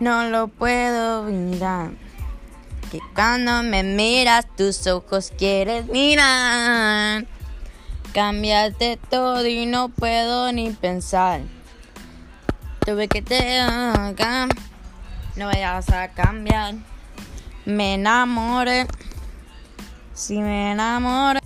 no lo puedo mirar. Que cuando me miras tus ojos quieres mirar. Cambiaste todo y no puedo ni pensar. Tuve que te no vayas a cambiar. Me enamoré. Si me enamoré.